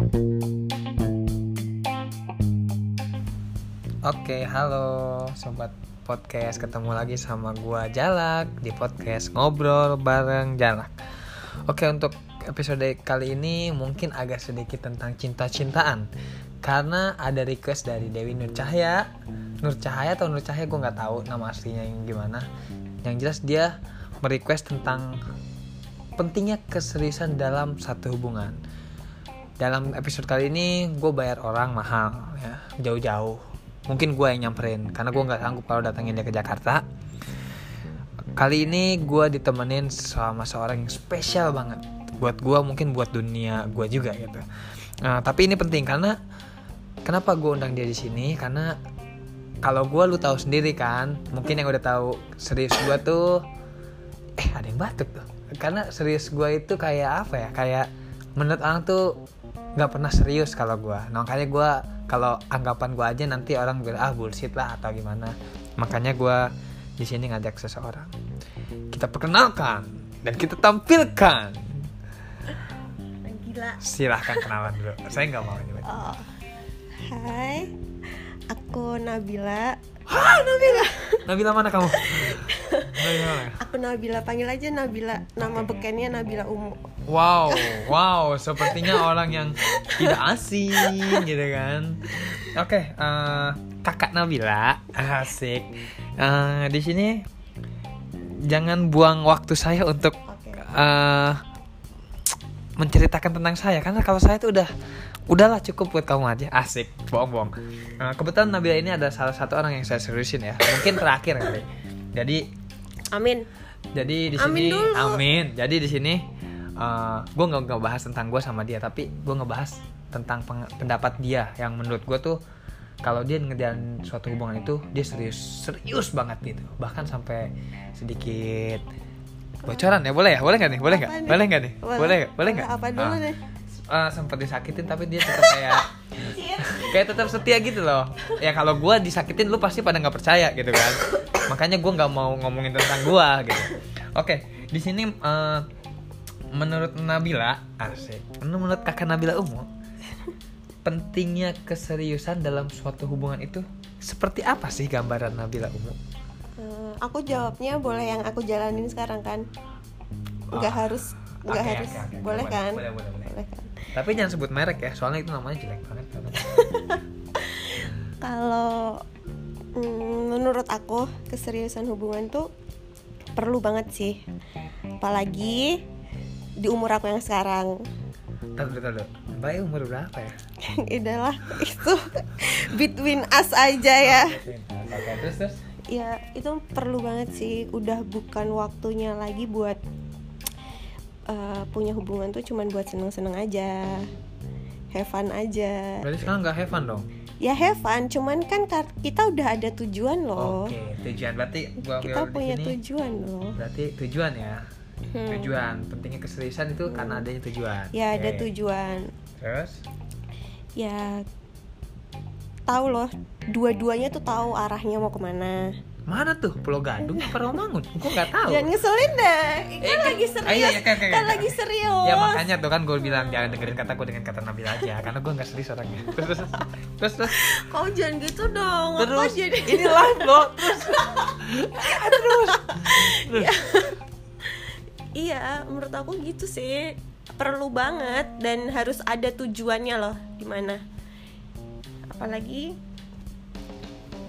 Oke, halo sobat podcast. Ketemu lagi sama gua Jalak di podcast Ngobrol bareng Jalak. Oke, untuk episode kali ini mungkin agak sedikit tentang cinta-cintaan. Karena ada request dari Dewi Nur Cahaya. Nur Cahaya atau Nur Cahaya gue nggak tahu nama aslinya yang gimana. Yang jelas dia merequest tentang pentingnya keseriusan dalam satu hubungan. Dalam episode kali ini gue bayar orang mahal ya, jauh-jauh. Mungkin gue yang nyamperin karena gue nggak sanggup kalau datangin dia ke Jakarta. Kali ini gue ditemenin sama seorang yang spesial banget. Buat gue mungkin buat dunia gue juga gitu. Nah, tapi ini penting karena kenapa gue undang dia di sini? Karena kalau gue lu tahu sendiri kan mungkin yang udah tahu serius gue tuh eh ada yang batuk tuh. Karena serius gue itu kayak apa ya? Kayak menurut orang tuh nggak pernah serius kalau gue nah, makanya gue kalau anggapan gue aja nanti orang bilang ah bullshit lah atau gimana. Makanya gue di sini ngajak seseorang. Kita perkenalkan dan kita tampilkan. Gila. silahkan kenalan dulu. Saya nggak mau ini. Oh. Hai, aku Nabila. Hai Nabila? Nabila mana kamu Aku Nabila, panggil aja Nabila. Nama bekennya Nabila Umu. Wow, wow, sepertinya orang yang tidak asing gitu kan. Oke, eh, kakak Nabila, asik. Eh, di sini jangan buang waktu saya untuk eh, menceritakan tentang saya. Karena kalau saya tuh udah udahlah cukup buat kamu aja. Asik bohong-bohong. Kebetulan Nabila ini ada salah satu orang yang saya seriusin ya. Mungkin terakhir kali. Jadi Amin. jadi di Amin sini dulu. amin. Jadi di sini gue nggak nggak bahas tentang gue sama dia, tapi gue ngebahas tentang pendapat dia. Yang menurut gue tuh kalau dia ngejalanin suatu hubungan itu dia serius serius banget gitu. Bahkan sampai sedikit bocoran ya. Boleh ya? Boleh nggak nih? Boleh nggak? Boleh nggak nih? Boleh. Boleh nggak? Apa dulu nih? Ah, sempat disakitin tapi dia tetap kayak kayak tetap setia gitu loh. Ya kalau gue disakitin lu pasti pada nggak percaya gitu kan makanya gue nggak mau ngomongin tentang gue gitu oke di sini eh, menurut Nabila asik menurut kakak Nabila Umu pentingnya keseriusan dalam suatu hubungan itu seperti apa sih gambaran Nabila Umu Eh, aku jawabnya boleh yang aku jalanin sekarang kan? Nggak Ah. harus, nggak Oke, harus. oke, oke. Boleh Boleh, kan? boleh, boleh, boleh. kan? tapi jangan sebut merek ya soalnya itu namanya jelek banget Kalau mm, menurut aku keseriusan hubungan tuh perlu banget sih. Apalagi di umur aku yang sekarang. Tahu dulu. Mbak umur berapa ya? Udahlah itu between us aja ya. Oke, terus terus. Ya itu perlu banget sih. Udah bukan waktunya lagi buat eh, punya hubungan tuh cuman buat seneng-seneng aja, have fun aja. Berarti sekarang nggak have fun dong? Ya have fun, cuman kan kita udah ada tujuan loh. Oke, tujuan berarti gua Kita punya sini, tujuan loh. Berarti tujuan ya. Hmm. Tujuan, pentingnya keseriusan itu karena adanya tujuan. Ya ada Oke. tujuan. Terus? Ya tahu loh, dua-duanya tuh tahu arahnya mau ke mana. Mana tuh? Pulau Gadung apa Rawamangun? Gua nggak tahu. Jangan ngeselin deh. Kan Eh, lagi ah, serius. iya, iya, oke, kan oke. lagi serius. Ya makanya tuh kan gue bilang jangan dengerin kata gue dengan kata Nabil aja karena gue nggak serius orangnya. Terus terus terus terus. Kau jangan gitu dong. Terus jadi ini live loh. Terus. terus. Terus. Iya, menurut aku gitu sih. Perlu banget dan harus ada tujuannya loh di mana. Apalagi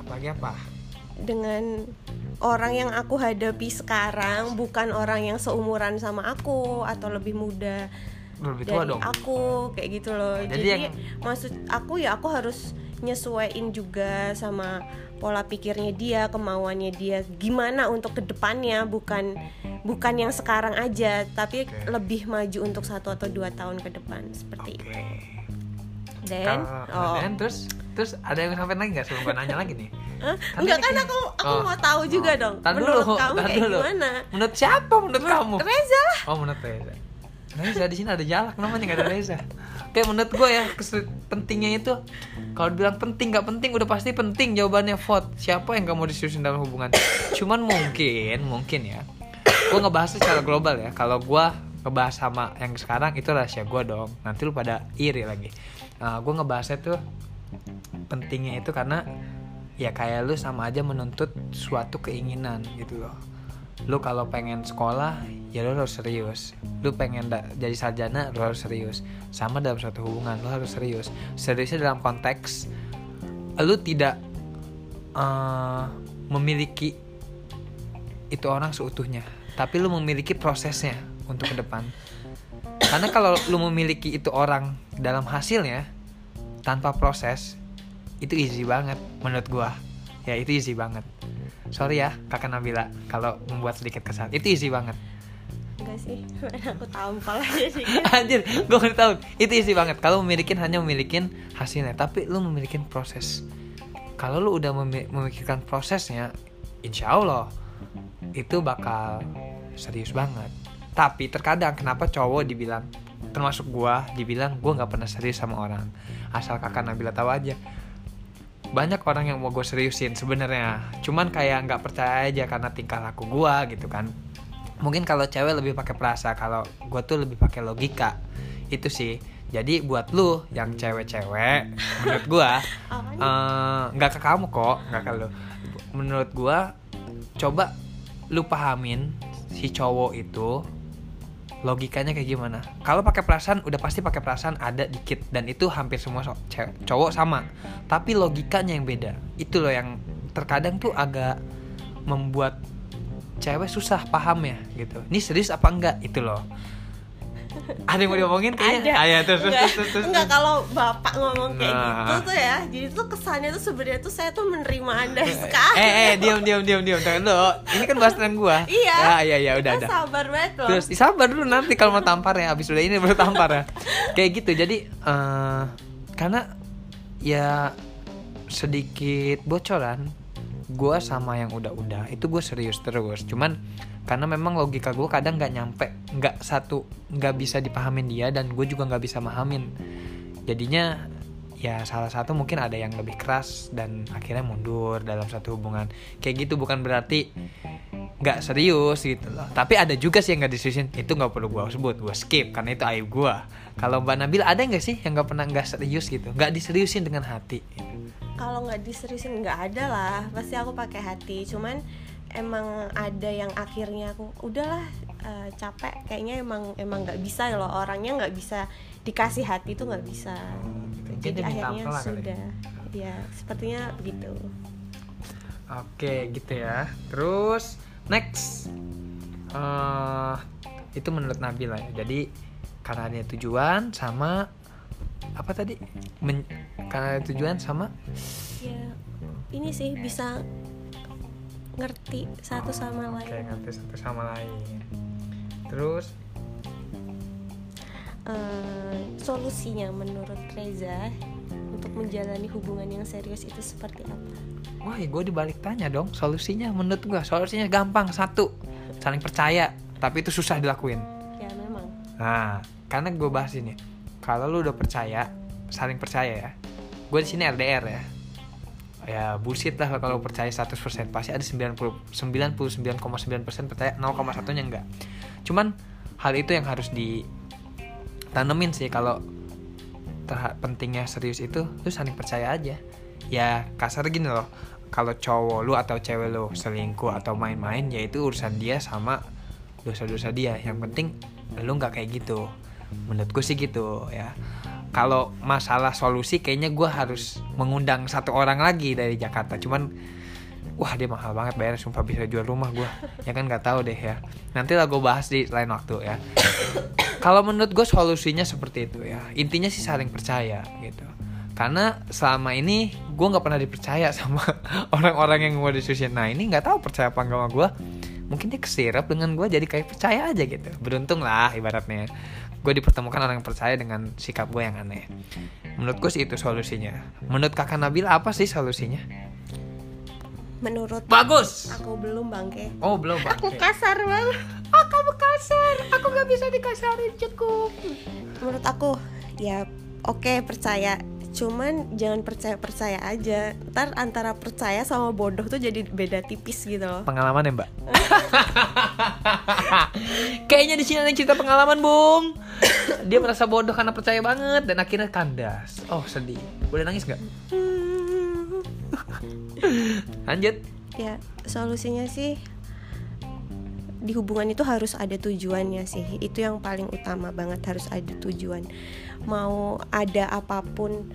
Apalagi apa? Dengan orang yang aku hadapi sekarang bukan orang yang seumuran sama aku atau lebih muda Lebih tua dari dong. aku kayak gitu loh Jadi jadi, yang- maksud aku ya aku harus nyesuaiin juga sama pola pikirnya dia kemauannya dia gimana untuk ke depannya bukan bukan yang sekarang aja tapi Oke. lebih maju untuk satu atau dua tahun ke depan seperti Oke. itu dan dan terus terus ada yang sampai lagi nggak sebelum gue nanya lagi nih? Hah? Kan enggak kan aku aku Oh. mau tahu juga Oh. dong Tar menurut dulu, kamu kayak dulu. gimana Menurut siapa menurut kamu? Reza lah Oh menurut Reza. Reza di sini ada jalak namanya nggak ada Reza. Oke menurut gue ya pentingnya itu kalau bilang penting nggak penting udah pasti penting jawabannya vote siapa yang nggak mau diseriusin dalam hubungan. Cuman mungkin mungkin ya gue ngebahas secara global ya kalau gue ngebahas sama yang sekarang itu rahasia gue dong nanti lu pada iri lagi uh, gue ngebahasnya tuh pentingnya itu karena ya kayak lu sama aja menuntut suatu keinginan gitu loh. Lu kalau pengen sekolah ya lu harus serius. Lu pengen da- jadi sarjana lu harus serius. Sama dalam suatu hubungan lu harus serius. Seriusnya dalam konteks lu tidak uh, memiliki itu orang seutuhnya tapi lu memiliki prosesnya untuk ke depan. Karena kalau lu memiliki itu orang dalam hasilnya tanpa proses itu easy banget menurut gua. Ya itu easy banget. Sorry ya kakak Nabila kalau membuat sedikit kesal. Itu easy banget. Enggak sih aku tampal aja sih. Anjir gua nggak tahu. Itu easy banget. Kalau memiliki hanya memiliki hasilnya tapi lu memiliki proses. Kalau lu udah memi- memikirkan prosesnya insya Allah itu bakal serius banget. Tapi terkadang kenapa cowok dibilang termasuk gua dibilang gua nggak pernah serius sama orang? Asal kakak Nabila tahu aja banyak orang yang mau gue seriusin sebenarnya. Cuman kayak nggak percaya aja karena tingkah laku gua gitu kan. Mungkin kalau cewek lebih pakai perasa kalau gue tuh lebih pakai logika. Itu sih. Jadi buat lu yang cewek-cewek menurut Apaan? eh, nggak ke kamu kok nggak ke lu. Menurut gua coba lu pahamin si cowok itu logikanya kayak gimana? Kalau pakai perasaan udah pasti pakai perasaan ada dikit. Dan itu hampir semua so- cowok sama. Tapi logikanya yang beda. Itu loh yang terkadang tuh agak membuat cewek susah paham ya gitu. Ini serius apa enggak? Itu loh ada yang mau diomongin? Kayaknya ada. Ah, ya, terus, enggak, terus, terus, enggak kalau bapak ngomong kayak Nah. gitu tuh ya jadi tuh kesannya tuh sebenarnya tuh saya tuh menerima anda sekali eh eh diam diam diam diam. Jangan dulu ini kan bahas tentang gua. Iya. ya iya iya udah udah. sabar banget loh. Terus sabar dulu nanti kalau mau tampar ya. Abis udah ini baru tampar ya. Kayak gitu jadi eh, karena ya sedikit bocoran. Gua sama yang udah-udah itu gue serius terus. Cuman karena memang logika gue kadang nggak nyampe nggak satu nggak bisa dipahamin dia dan gue juga nggak bisa mahamin. Jadinya ya salah satu mungkin ada yang lebih keras dan akhirnya mundur dalam satu hubungan. Kayak gitu bukan berarti nggak serius gitu loh. Tapi ada juga sih yang nggak diseriusin itu nggak perlu gue sebut gue skip karena itu aib gue kalau mbak Nabil ada nggak sih yang nggak pernah nggak serius gitu? Nggak diseriusin dengan hati. Kalau nggak diseriusin nggak ada lah. Pasti aku pakai hati. Cuman emang ada yang akhirnya aku udahlah eh, capek kayaknya emang emang nggak bisa loh orangnya nggak bisa dikasih hati tuh nggak bisa Mungkin jadi akhirnya ampela kali. sudah ya sepertinya begitu Oke gitu ya. Terus next eh itu menurut Nabila ya. Jadi karena ada tujuan sama apa tadi? Men- karena ada tujuan sama ya ini sih bisa ngerti satu sama Oke lain ngerti satu sama lain. Terus Eh, solusinya menurut Reza untuk menjalani hubungan yang serius itu seperti apa wah gue dibalik tanya dong solusinya menurut gue solusinya gampang satu saling percaya tapi itu susah dilakuin. ya memang Nah, karena gue bahas ini, kalau lu udah percaya, saling percaya ya. Gue di sini LDR ya. Ya bullshit lah kalau percaya 100% pasti ada 90 99,9% percaya 0,1 nya enggak. Cuman hal itu yang harus ditanemin sih kalau pentingnya serius itu lu saling percaya aja. Ya kasar gini loh. Kalau cowok lu atau cewek lu selingkuh atau main-main ya itu urusan dia sama dosa-dosa dia. Yang penting lu nggak kayak gitu. Menurutku sih gitu ya. Kalau masalah solusi kayaknya gue harus mengundang satu orang lagi dari Jakarta. Cuman wah dia mahal banget bayar sumpah bisa jual rumah gue ya kan nggak tahu deh ya. Nanti lah gue bahas di lain waktu ya. Kalau menurut gue solusinya seperti itu ya. Intinya sih saling percaya gitu. Karena selama ini gue nggak pernah dipercaya sama orang-orang yang gue disusun nah ini nggak tahu percaya apa enggak sama gue mungkin dia kesirap dengan gue jadi kayak percaya aja gitu. Beruntung lah ibaratnya. Gue dipertemukan orang yang percaya dengan sikap gue yang aneh. Menurut gue sih itu solusinya. Menurut kakak Nabila apa sih solusinya? Menurut bagus! aku belum bangke. Oh belum aku bangke kasar banget ah kamu kasar! Aku nggak bisa dikasarin cukup. Menurut aku ya oke percaya. Cuman jangan percaya percaya aja. Ntar antara percaya sama bodoh tuh jadi beda tipis gitu loh. Pengalaman ya mbak Kayaknya di sini ada cerita pengalaman, Bung. Dia merasa bodoh karena percaya banget dan akhirnya kandas. Oh, sedih. Boleh nangis nggak? Lanjut. ya solusinya sih di hubungan itu harus ada tujuannya sih itu yang paling utama banget harus ada tujuan mau ada apa pun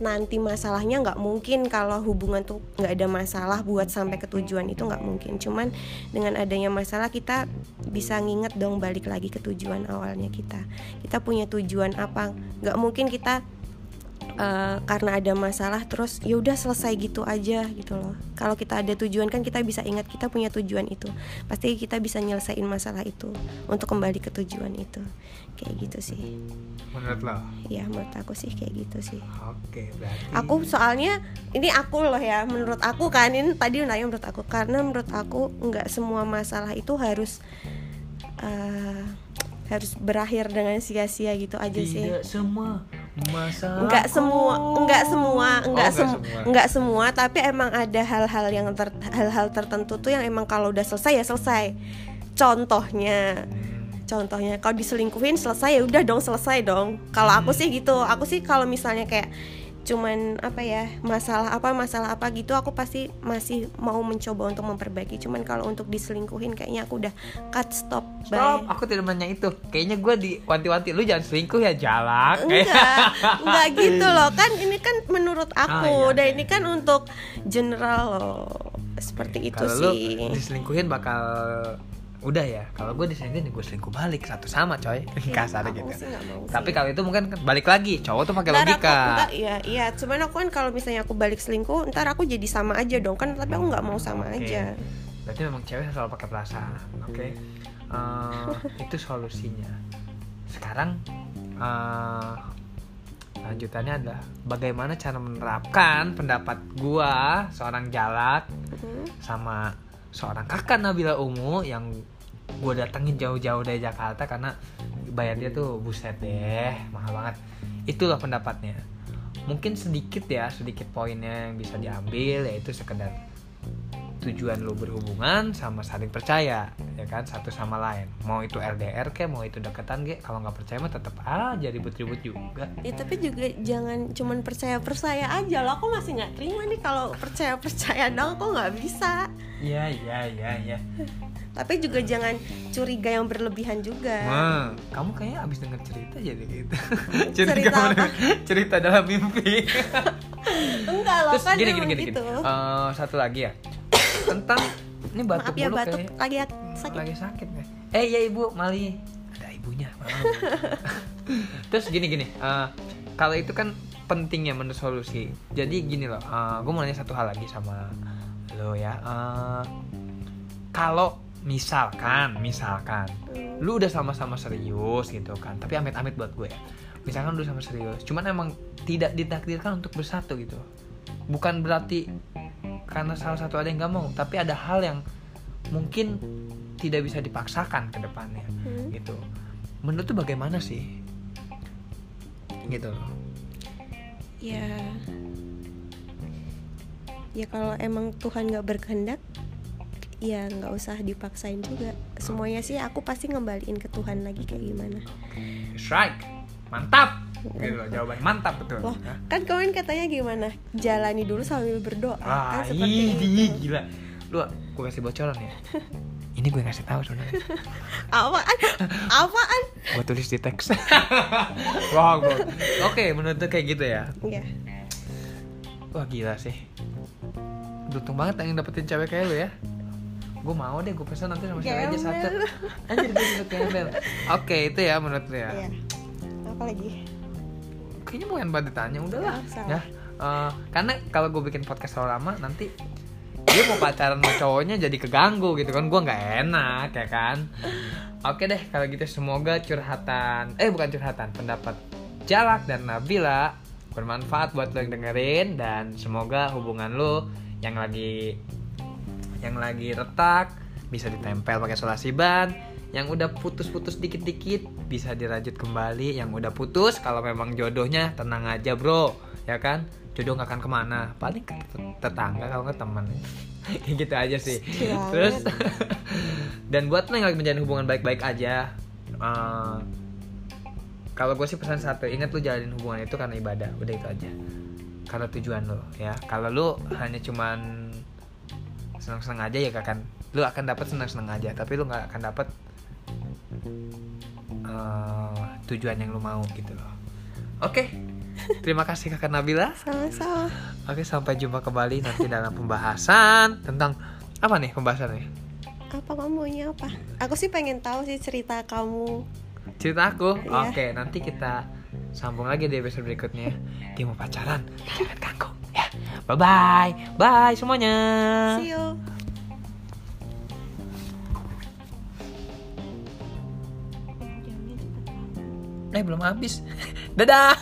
nanti masalahnya nggak mungkin kalau hubungan tuh nggak ada masalah buat sampai ke tujuan itu nggak mungkin. Cuman dengan adanya masalah kita bisa nginget dong balik lagi ke tujuan awalnya kita. Kita punya tujuan apa? Nggak mungkin kita eh, karena ada masalah terus ya udah selesai gitu aja gitu loh. Kalau kita ada tujuan kan kita bisa ingat kita punya tujuan itu. Pasti kita bisa nyelesain masalah itu untuk kembali ke tujuan itu. Kayak gitu sih. Menurut lo? ya menurut aku sih kayak gitu sih. Oke, berarti. aku soalnya ini aku loh ya menurut aku kan ini tadi nanya menurut aku. Karena menurut aku nggak semua masalah itu harus eh, harus berakhir dengan sia-sia gitu aja sih. Tidak semua nggak semua nggak semua nggak Oh, sem- semua. nggak semua tapi emang ada hal-hal yang ter- hal-hal tertentu tuh yang emang kalau udah selesai ya selesai. Contohnya contohnya kalau diselingkuhin selesai ya udah dong selesai dong. Kalau aku sih gitu aku sih kalau misalnya kayak cuman apa ya masalah apa masalah apa gitu aku pasti masih mau mencoba untuk memperbaiki cuman kalau untuk diselingkuhin kayaknya aku udah cut stop Stop, bye aku tidak nanya itu. Kayaknya gue di wanti-wanti lu jangan selingkuh ya jalak. enggak enggak gitu loh kan ini kan menurut Ah, aku iya. dan ini kan untuk general loh seperti itu Kalau lu sih diselingkuhin bakal udah ya. Kalau gue diselingkuhin gue selingkuh balik satu sama coy. Kasar gitu. sih nggak mau sih. Tapi kalau itu mungkin balik lagi. Cowok tuh pakai Ntar aku, logika. enggak, iya iya cuman aku kan kalau misalnya aku balik selingkuh ntar aku jadi sama aja dong kan tapi aku nggak mau sama Oke. aja Berarti memang cewek selalu pakai perasaan. Oke. Eh, itu solusinya. Sekarang eh, lanjutannya adalah bagaimana cara menerapkan pendapat gua seorang jalak Mhm. sama seorang kakak Nabila Ungu yang gue datengin jauh-jauh dari Jakarta karena bayar dia tuh buset deh mahal banget itulah pendapatnya mungkin sedikit ya sedikit poinnya yang bisa diambil yaitu sekedar tujuan lu berhubungan sama saling percaya ya kan satu sama lain mau itu LDR ke mau itu deketan ke kalau nggak percaya mah tetap aja ribut-ribut juga Ya tapi juga jangan cuman percaya percaya aja loh. Aku masih nggak terima nih kalau percaya percaya dong. Aku nggak bisa. Iya iya iya iya Tapi juga jangan curiga yang berlebihan juga. Wah, kamu kayaknya abis denger cerita jadi gitu. Cerita kamu apa? cerita dalam mimpi. Enggak loh Terus kan gini gini gini. gini. Eh, satu lagi ya. Tentang ini batuk Maaf ya batuk kayaknya. lagi ya, sakit. Lagi sakit nih. Eh iya ibu, Mali. Ada ibunya. Terus gini gini. eh, kalau itu kan pentingnya menurut solusi. Jadi gini loh. gue mau nanya satu hal lagi sama lo ya. Eh, kalau misalkan, misalkan lu udah sama-sama serius gitu kan tapi amit-amit buat gue ya misalkan lu sama serius cuman emang tidak ditakdirkan untuk bersatu gitu bukan berarti karena salah satu ada yang gak mau tapi ada hal yang mungkin tidak bisa dipaksakan ke depannya Hmm. gitu menurut tuh bagaimana sih gitu loh Ya. Ya kalau emang Tuhan nggak berkehendak ya nggak usah dipaksain juga semuanya sih aku pasti ngembaliin ke Tuhan lagi kayak gimana strike mantap gitu loh jawaban mantap betul loh Hah? kan kemarin katanya gimana jalani dulu sambil berdoa Ah, kan seperti ini itu gila. Lu gue kasih bocoran ya. Ini gue kasih tahu sebenarnya. apaan apaan Gue tulis di teks. Wah, gua- Oke, menurut lu kayak gitu ya. ya Wah, gila sih. Beruntung banget yang dapetin cewek kayak lu ya. Gue mau deh, gue pesan nanti sama cewek aja satu. Anjir, gue juga gembel. Oke, itu ya menurut lu ya. Iya. apa lagi Kayaknya bukan banget ditanya, udahlah. Ah, salah. Ya. Eh, karena kalau gue bikin podcast terlalu lama nanti dia mau pacaran sama cowoknya jadi keganggu gitu kan gue nggak enak ya kan oke deh kalau gitu semoga curhatan eh bukan curhatan pendapat Jalak dan Nabila bermanfaat buat lo yang dengerin dan semoga hubungan lo yang lagi yang lagi retak bisa ditempel pakai solasi ban yang udah putus-putus dikit-dikit bisa dirajut kembali yang udah putus kalau memang jodohnya tenang aja bro ya kan? Jodoh nggak akan ke mana paling ke tet- tetangga kalau nggak teman kayak gitu aja sih. Banget. terus dan buat lo yang lagi menjalin hubungan baik-baik aja eh, kalau gue sih pesan satu ingat lu jalanin hubungan itu karena ibadah udah itu aja karena tujuan lo ya. Kalau lu hanya cuman senang-senang aja ya akan lu akan dapat senang-senang aja. Tapi lu nggak akan dapat eh, tujuan yang lu mau gitu loh. Oke. Terima kasih kakak Nabila. Sama-sama. Oke sampai jumpa kembali nanti dalam pembahasan tentang apa nih pembahasannya apa kamu maunya apa? Aku sih pengen tahu sih cerita kamu. Cerita aku? Iya. oke nanti kita sambung lagi di episode berikutnya. Dia mau pacaran jangan kangkung ya. Bye bye bye semuanya. See you. Eh belum habis. Dadah